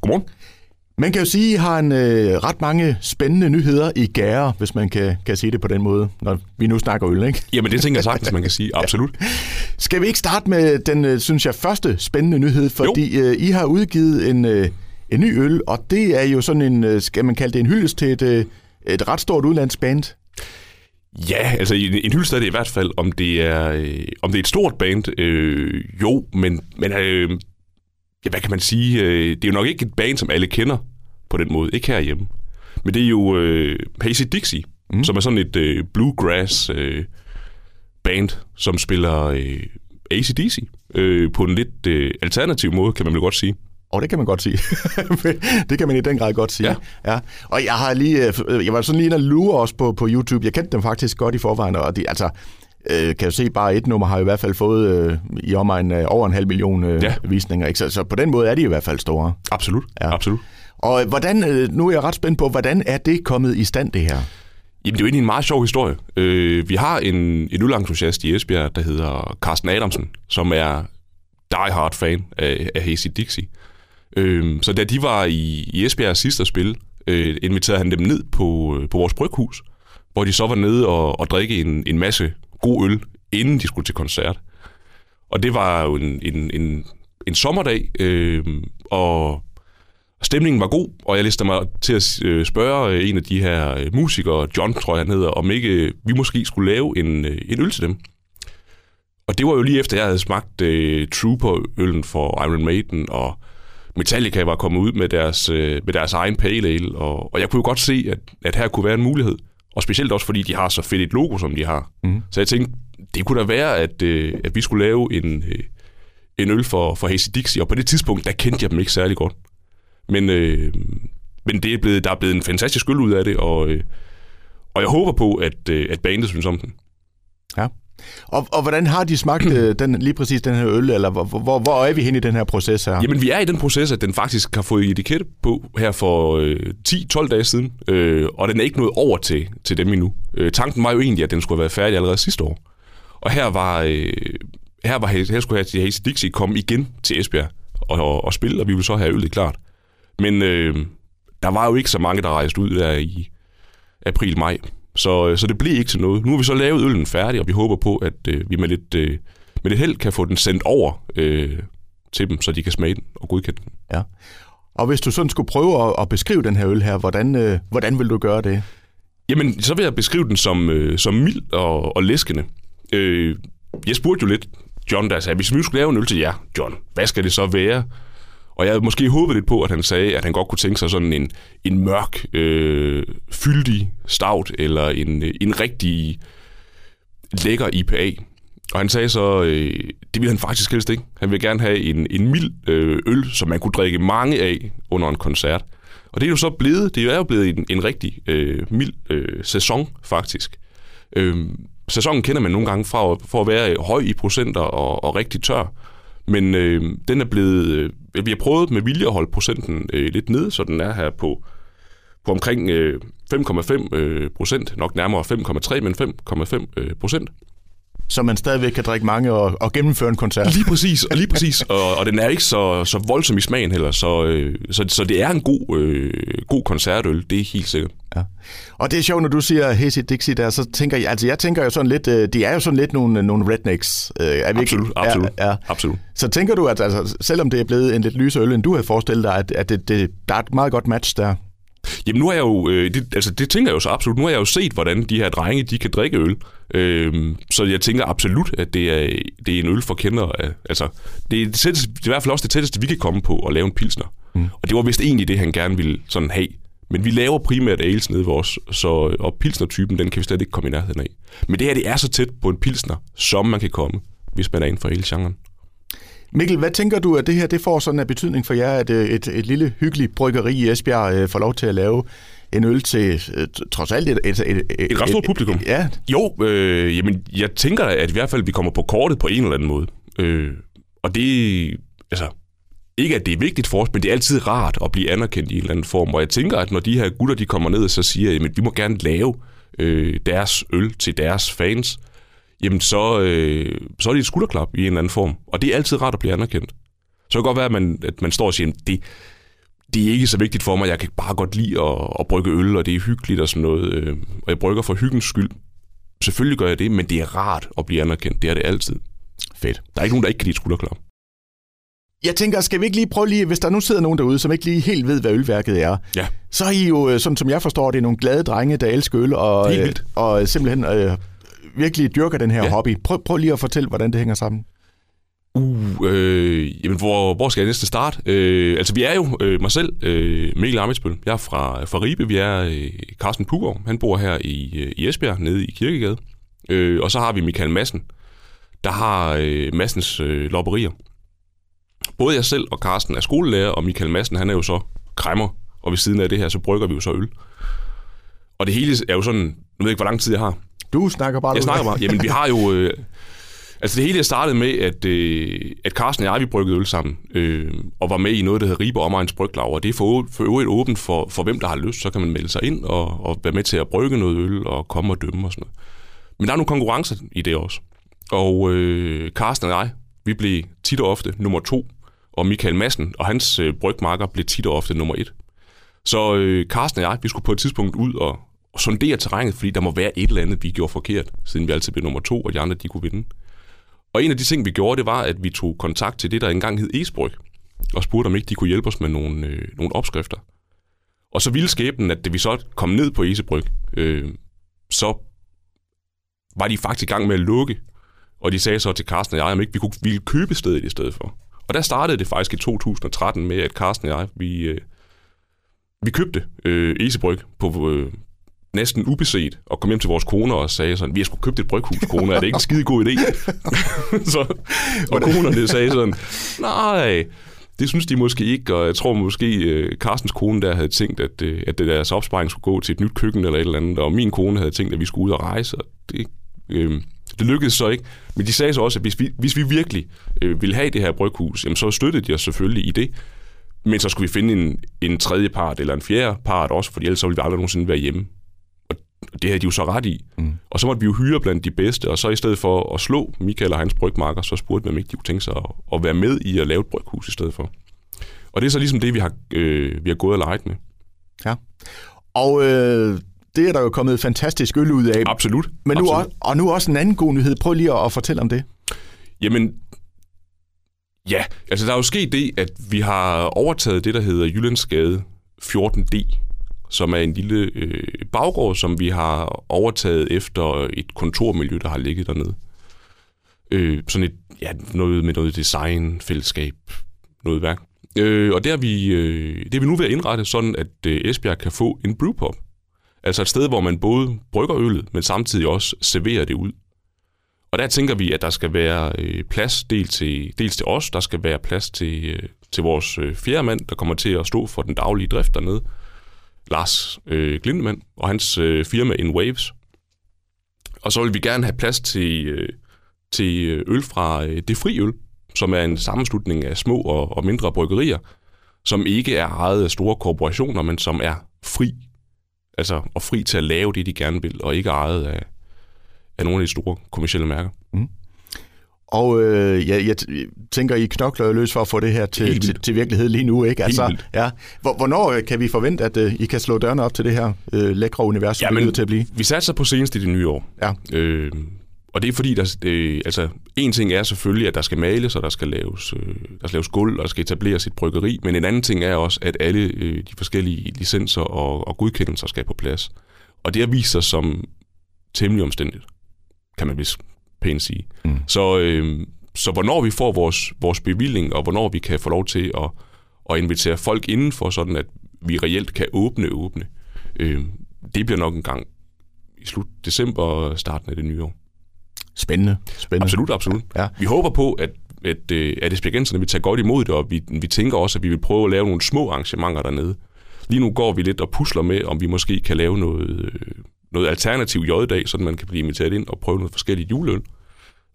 Godmorgen. Man kan jo sige, at I har en øh, ret mange spændende nyheder i gære, hvis man kan, kan sige det på den måde, når vi nu snakker øl, ikke? Jamen, det tænker jeg sagtens, man kan sige. Absolut. Skal vi ikke starte med den, øh, synes jeg, første spændende nyhed, fordi øh, I har udgivet en, øh, en ny øl, og det er jo sådan en, øh, skal man kalde det en hyldest til et, øh, et ret stort udlandsk band. Ja, altså en, en hyldest er det i hvert fald, om det er, øh, om det er et stort band, øh, jo, men, men øh, ja, hvad kan man sige, øh, det er jo nok ikke et band, som alle kender på den måde, ikke herhjemme. Men det er jo øh, Hazy Dixie, mm. som er sådan et øh, bluegrass øh, band, som spiller øh, ACDC øh, på en lidt øh, alternativ måde, kan man vel godt sige. Og det kan man godt sige. det kan man i den grad godt sige. Ja. ja. Og jeg har lige, øh, jeg var sådan lige inde og lure også på, på YouTube. Jeg kendte dem faktisk godt i forvejen, og de, altså, øh, kan jo se, bare et nummer har i hvert fald fået øh, i omegn øh, over en halv million øh, ja. visninger. Ikke? Så, så på den måde er de i hvert fald store. Absolut, ja. absolut. Og hvordan, øh, nu er jeg ret spændt på, hvordan er det kommet i stand, det her? Jamen, det er jo egentlig en meget sjov historie. Øh, vi har en, en ulentusiast i Esbjerg, der hedder Carsten Adamsen, som er die-hard fan af, af Hazy Dixie. Øh, så da de var i, i Esbjerg sidst at spille, øh, inviterede han dem ned på, på vores bryghus, hvor de så var nede og, og drikke en, en masse god øl, inden de skulle til koncert. Og det var jo en, en, en, en sommerdag, øh, og stemningen var god, og jeg listede mig til at øh, spørge øh, en af de her øh, musikere, John tror jeg han hedder, om ikke vi måske skulle lave en, en øl til dem. Og det var jo lige efter, jeg havde smagt øh, Trooper-øllen for Iron Maiden, og Metallica var kommet ud med deres, øh, med deres egen pale ale, og, og jeg kunne jo godt se, at, at her kunne være en mulighed. Og specielt også, fordi de har så fedt et logo, som de har. Mm. Så jeg tænkte, det kunne da være, at, uh, at vi skulle lave en, uh, en øl for, for Hazy Dixie, og på det tidspunkt, der kendte jeg dem ikke særlig godt. Men, øh, men det er blevet, der er blevet en fantastisk øl ud af det, og, øh, og jeg håber på, at, øh, at bandet synes om den. Ja. Og, og hvordan har de smagt øh, den, lige præcis den her øl, eller hvor, hvor, hvor er vi hen i den her proces her? Jamen, vi er i den proces, at den faktisk har fået etikette på her for øh, 10-12 dage siden, øh, og den er ikke nået over til, til dem endnu. Øh, tanken var jo egentlig, at den skulle have været færdig allerede sidste år. Og her var, øh, her, var, her skulle Hazy Dixie komme igen til Esbjerg og, og, og spille, og vi ville så have øllet klart. Men øh, der var jo ikke så mange, der rejste ud der i april-maj. Så, øh, så det blev ikke til noget. Nu har vi så lavet øllen færdig, og vi håber på, at øh, vi med lidt, øh, med lidt held kan få den sendt over øh, til dem, så de kan smage den og godkende den. Ja. Og hvis du sådan skulle prøve at, at beskrive den her øl her, hvordan, øh, hvordan vil du gøre det? Jamen, så vil jeg beskrive den som, øh, som mild og, og læskende. Øh, jeg spurgte jo lidt John, der sagde, hvis vi nu skulle lave en øl til jer, John, hvad skal det så være? Og jeg havde måske håbet lidt på, at han sagde, at han godt kunne tænke sig sådan en, en mørk, øh, fyldig stout, eller en, øh, en rigtig lækker IPA. Og han sagde så, øh, det ville han faktisk helst ikke. Han ville gerne have en, en mild øh, øl, som man kunne drikke mange af under en koncert. Og det er jo så blevet, det er jo blevet en, en rigtig øh, mild øh, sæson, faktisk. Øh, sæsonen kender man nogle gange fra for at være høj i procenter og, og rigtig tør. Men øh, den er blevet... Øh, vi har prøvet med vilje at holde procenten øh, lidt ned, så den er her på, på omkring øh, 5,5 øh, procent. Nok nærmere 5,3, men 5,5 øh, procent så man stadigvæk kan drikke mange og, og gennemføre en koncert. Lige præcis, og lige præcis. Og, og den er ikke så, så voldsom i smagen heller, så, øh, så, så det er en god, øh, god koncertøl, det er helt sikkert. Ja. Og det er sjovt, når du siger Hazy Dixie der, så tænker jeg, altså jeg tænker jo sådan lidt, øh, de er jo sådan lidt nogle, nogle rednecks. Øh, er vi absolut, ikke? absolut, ja, ja. absolut. Så tænker du, at altså, selvom det er blevet en lidt lysere øl, end du havde forestillet dig, at, at det, det, der er et meget godt match der? Jamen nu har jeg jo, øh, det, altså det tænker jeg jo så absolut, nu har jeg jo set, hvordan de her drenge, de kan drikke øl. Øh, så jeg tænker absolut, at det er, det er en øl for kender. Altså, det er, det, tætteste, det er i hvert fald også det tætteste, vi kan komme på at lave en pilsner. Mm. Og det var vist egentlig det, han gerne ville sådan have. Men vi laver primært ales nede vores, så, og pilsnertypen, den kan vi slet ikke komme i nærheden af. Men det her, det er så tæt på en pilsner, som man kan komme, hvis man er inden for hele genren. Mikkel, hvad tænker du, at det her det får sådan en betydning for jer, at øh, et, et lille hyggeligt bryggeri i Esbjerg øh, får lov til at lave en øl til øh, trods alt et... Et, et, et, et ret stort publikum. Ja. Jo, øh, jamen, jeg tænker, at i hvert fald vi kommer på kortet på en eller anden måde. Øh, og det, altså, ikke at det er vigtigt for os, men det er altid rart at blive anerkendt i en eller anden form. Og jeg tænker, at når de her gutter de kommer ned og så siger, at vi må gerne lave øh, deres øl til deres fans, jamen så, øh, så er det et skulderklap i en eller anden form. Og det er altid rart at blive anerkendt. Så kan det godt være, at man, at man står og siger, det, det er ikke så vigtigt for mig. Jeg kan bare godt lide at, at brygge øl, og det er hyggeligt og sådan noget. Øh, og jeg brygger for hyggens skyld. Selvfølgelig gør jeg det, men det er rart at blive anerkendt. Det er det altid. Fedt. Der er ikke nogen, der ikke kan lide skulderklap. Jeg tænker, skal vi ikke lige prøve lige, hvis der nu sidder nogen derude, som ikke lige helt ved, hvad ølværket er, Ja. så er I jo, øh, sådan som jeg forstår det, nogle glade drenge, der elsker øl, og, øh, og simpelthen øh, virkelig dyrker den her Ja. hobby. Prøv, prøv lige at fortælle, hvordan det hænger sammen. Uh, øh, jamen, hvor, hvor skal jeg næste starte? Øh, altså, vi er jo øh, mig selv, øh, Mikkel Amitsbøl. Jeg er fra, fra Ribe. Vi er øh, Carsten Pugård. Han bor her i, øh, i Esbjerg, nede i Kirkegade. Øh, og så har vi Michael Madsen, der har øh, Madsens øh, lopperier. Både jeg selv og Carsten er skolelærer, og Michael Madsen, han er jo så kræmmer. Og ved siden af det her, så brygger vi jo så øl. Og det hele er jo sådan, nu ved jeg ikke, hvor lang tid jeg har. Du snakker bare Jeg snakker bare. Jamen, vi har jo... Øh, altså, det hele startede med, at, øh, at Carsten og jeg, vi bryggede øl sammen, øh, og var med i noget, der hedder Ribe Omegns Bryglav, og det er for, for øvrigt åbent for, for hvem, der har lyst. Så kan man melde sig ind og, og være med til at brygge noget øl og komme og dømme og sådan noget. Men der er nogle konkurrencer i det også. Og øh, Carsten og jeg, vi blev tit og ofte nummer to, og Michael Madsen og hans øh, brygmarker blev tit og ofte nummer et. Så øh, Carsten og jeg, vi skulle på et tidspunkt ud og, og sondere terrænet, fordi der må være et eller andet, vi gjorde forkert, siden vi altid blev nummer to, og de andre, de kunne vinde. Og en af de ting, vi gjorde, det var, at vi tog kontakt til det, der engang hed Esbryg, og spurgte, om ikke de kunne hjælpe os med nogle, øh, nogle opskrifter. Og så ville skæbnen, at da vi så kom ned på Esebryg, øh, så var de faktisk i gang med at lukke, og de sagde så til Carsten og jeg, om ikke vi kunne ville købe stedet i stedet for. Og der startede det faktisk i 2013 med, at Carsten og jeg, vi, øh, vi købte øh, Esebryg på øh, næsten ubeset, og kom hjem til vores koner og sagde sådan, vi har sgu købt et bryghus, kone, er det ikke en skide god idé? så, og konerne sagde sådan, nej, det synes de måske ikke, og jeg tror måske, øh, Carstens kone der havde tænkt, at, øh, at det deres opsparing skulle gå til et nyt køkken eller et eller andet, og min kone havde tænkt, at vi skulle ud og rejse, og det, øh, det lykkedes så ikke. Men de sagde så også, at hvis vi, hvis vi virkelig øh, ville have det her bryghus, jamen så støttede de os selvfølgelig i det. Men så skulle vi finde en, en tredje part eller en fjerde part også, for ellers så ville vi aldrig nogensinde være hjemme. Det havde de jo så ret i. Mm. Og så måtte vi jo hyre blandt de bedste, og så i stedet for at slå Michael og hans brygmarker, så spurgte vi, om ikke de kunne tænke sig at, at være med i at lave et bryghus i stedet for. Og det er så ligesom det, vi har, øh, vi har gået og leget med. Ja. Og øh, det er der jo kommet fantastisk øl ud af. Absolut. Men nu, Absolut. også, og nu også en anden god nyhed. Prøv lige at, at fortælle om det. Jamen, ja, altså der er jo sket det, at vi har overtaget det, der hedder Jyllandsgade 14D, som er en lille øh, baggård, som vi har overtaget efter et kontormiljø, der har ligget dernede. Øh, sådan et, ja, noget med noget design, fællesskab, noget værk. Øh, og det er, vi, øh, det er vi nu ved at indrette, sådan at øh, Esbjerg kan få en brewpub. Altså et sted, hvor man både brygger øllet, men samtidig også serverer det ud. Og der tænker vi, at der skal være øh, plads dels til, dels til os, der skal være plads til, øh, til vores øh, fjerde mand, der kommer til at stå for den daglige drift dernede, Lars øh, Glindemann, og hans øh, firma In Waves. Og så vil vi gerne have plads til, øh, til øh, øl fra øh, Det Fri Øl, som er en sammenslutning af små og, og mindre bryggerier, som ikke er ejet af store korporationer, men som er fri. Altså, og fri til at lave det, de gerne vil, og ikke ejet af, af nogle af de store kommersielle mærker. Mm. Og øh, jeg, jeg tænker, I knokler løs for at få det her til, Helt til, til virkelighed lige nu, ikke? Altså, ja. Hvor- Hvornår øh, kan vi forvente, at øh, I kan slå dørene op til det her øh, lækre univers, det lyder til at blive? vi satser på senest i det nye år. Ja. Øh, og det er fordi, der, øh, altså, en ting er selvfølgelig, at der skal males, og der skal laves, øh, der skal laves gulv, og der skal etableres et bryggeri, men en anden ting er også, at alle øh, de forskellige licenser og, og godkendelser skal på plads. Og det har vist sig som temmelig omstændigt, kan man vist pænt sige. Mm. Så, øh, så hvornår vi får vores, vores bevilling, og hvornår vi kan få lov til at, at invitere folk indenfor, sådan at vi reelt kan åbne åbne, øh, det bliver nok en gang i slut december og starten af det nye år. Spændende. Spændende. Absolut, absolut. Ja. Vi håber på, at, at, øh, at esbjergenserne vil tage godt imod det, og vi, vi tænker også, at vi vil prøve at lave nogle små arrangementer dernede. Lige nu går vi lidt og pusler med, om vi måske kan lave noget, øh, noget alternativ J-dag, så man kan blive inviteret ind og prøve noget forskelligt juleøl.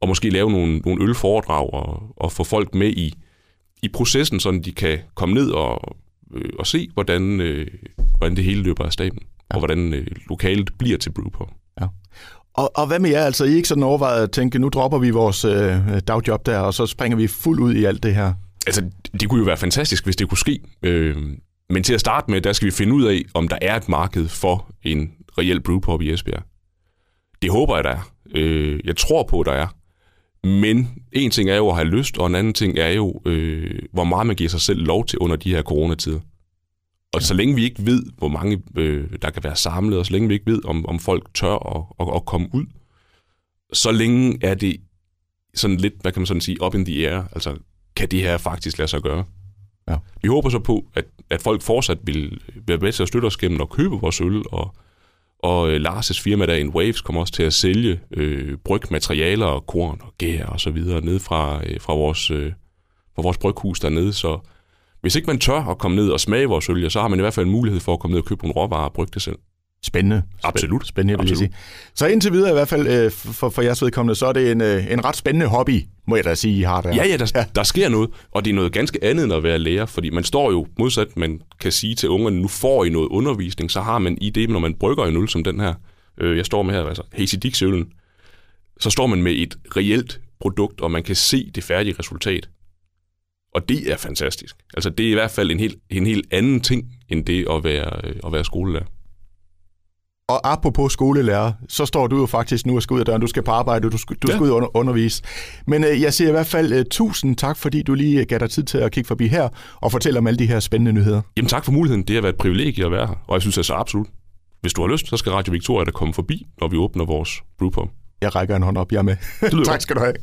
Og måske lave nogle, nogle ølforedrag og, og få folk med i, i processen, så de kan komme ned og, øh, og se, hvordan, øh, hvordan det hele løber af staben, ja. og hvordan øh, lokalet bliver til brewpub. Og, og hvad med jer? Altså, I ikke sådan overvejet at tænke, nu dropper vi vores øh, dagjob der, og så springer vi fuld ud i alt det her? Altså, det kunne jo være fantastisk, hvis det kunne ske. Øh, Men til at starte med, der skal vi finde ud af, om der er et marked for en reel brewpub i Esbjerg. Det håber jeg, der er. Øh, jeg tror på, der er. Men en ting er jo at have lyst, og en anden ting er jo, øh, hvor meget man giver sig selv lov til under de her coronatider. Og ja. så længe vi ikke ved, hvor mange øh, der kan være samlet, og så længe vi ikke ved, om, om folk tør at, at, at komme ud, så længe er det sådan lidt, hvad kan man sådan sige, up in the air. Altså, kan det her faktisk lade sig gøre? Ja. Vi håber så på, at, at folk fortsat vil være med til at støtte os gennem at købe vores øl, og, og øh, Lars' firma, der In Waves, kommer også til at sælge øh, brygmaterialer, og korn og gær og så videre ned fra, øh, fra, vores, øh, fra vores bryghus dernede. Så hvis ikke man tør at komme ned og smage vores øl, så har man i hvert fald en mulighed for at komme ned og købe nogle råvarer og brygge det selv. Spændende. Absolut. Spændende, vil Absolut. jeg sige. Så indtil videre i hvert fald øh, for, for jeres vedkommende, så er det en, øh, en ret spændende hobby, må jeg da sige, I har der. Ja, ja der, ja, der sker noget, og det er noget ganske andet end at være lærer, fordi man står jo modsat, man kan sige til ungerne, nu får I noget undervisning, så har man i det, når man brygger en øl som den her, øh, jeg står med her, altså Hazy Dix så står man med et reelt produkt, og man kan se det færdige resultat. Og det er fantastisk. Altså det er i hvert fald en helt, en helt anden ting, end det at være, øh, at være skolelærer. Og apropos skolelærer, så står du jo faktisk nu og skal ud af døren. Du skal på arbejde, du skal, du ja. skal ud og under, undervise. Men øh, jeg siger i hvert fald uh, tusind tak, fordi du lige gav dig tid til at kigge forbi her og fortælle om alle de her spændende nyheder. Jamen tak for muligheden. Det har været et privilegie at være her, og jeg synes altså absolut, hvis du har lyst, så skal Radio Victoria da komme forbi, når vi åbner vores brewpub. Jeg rækker en hånd op, jeg er med. tak skal du have.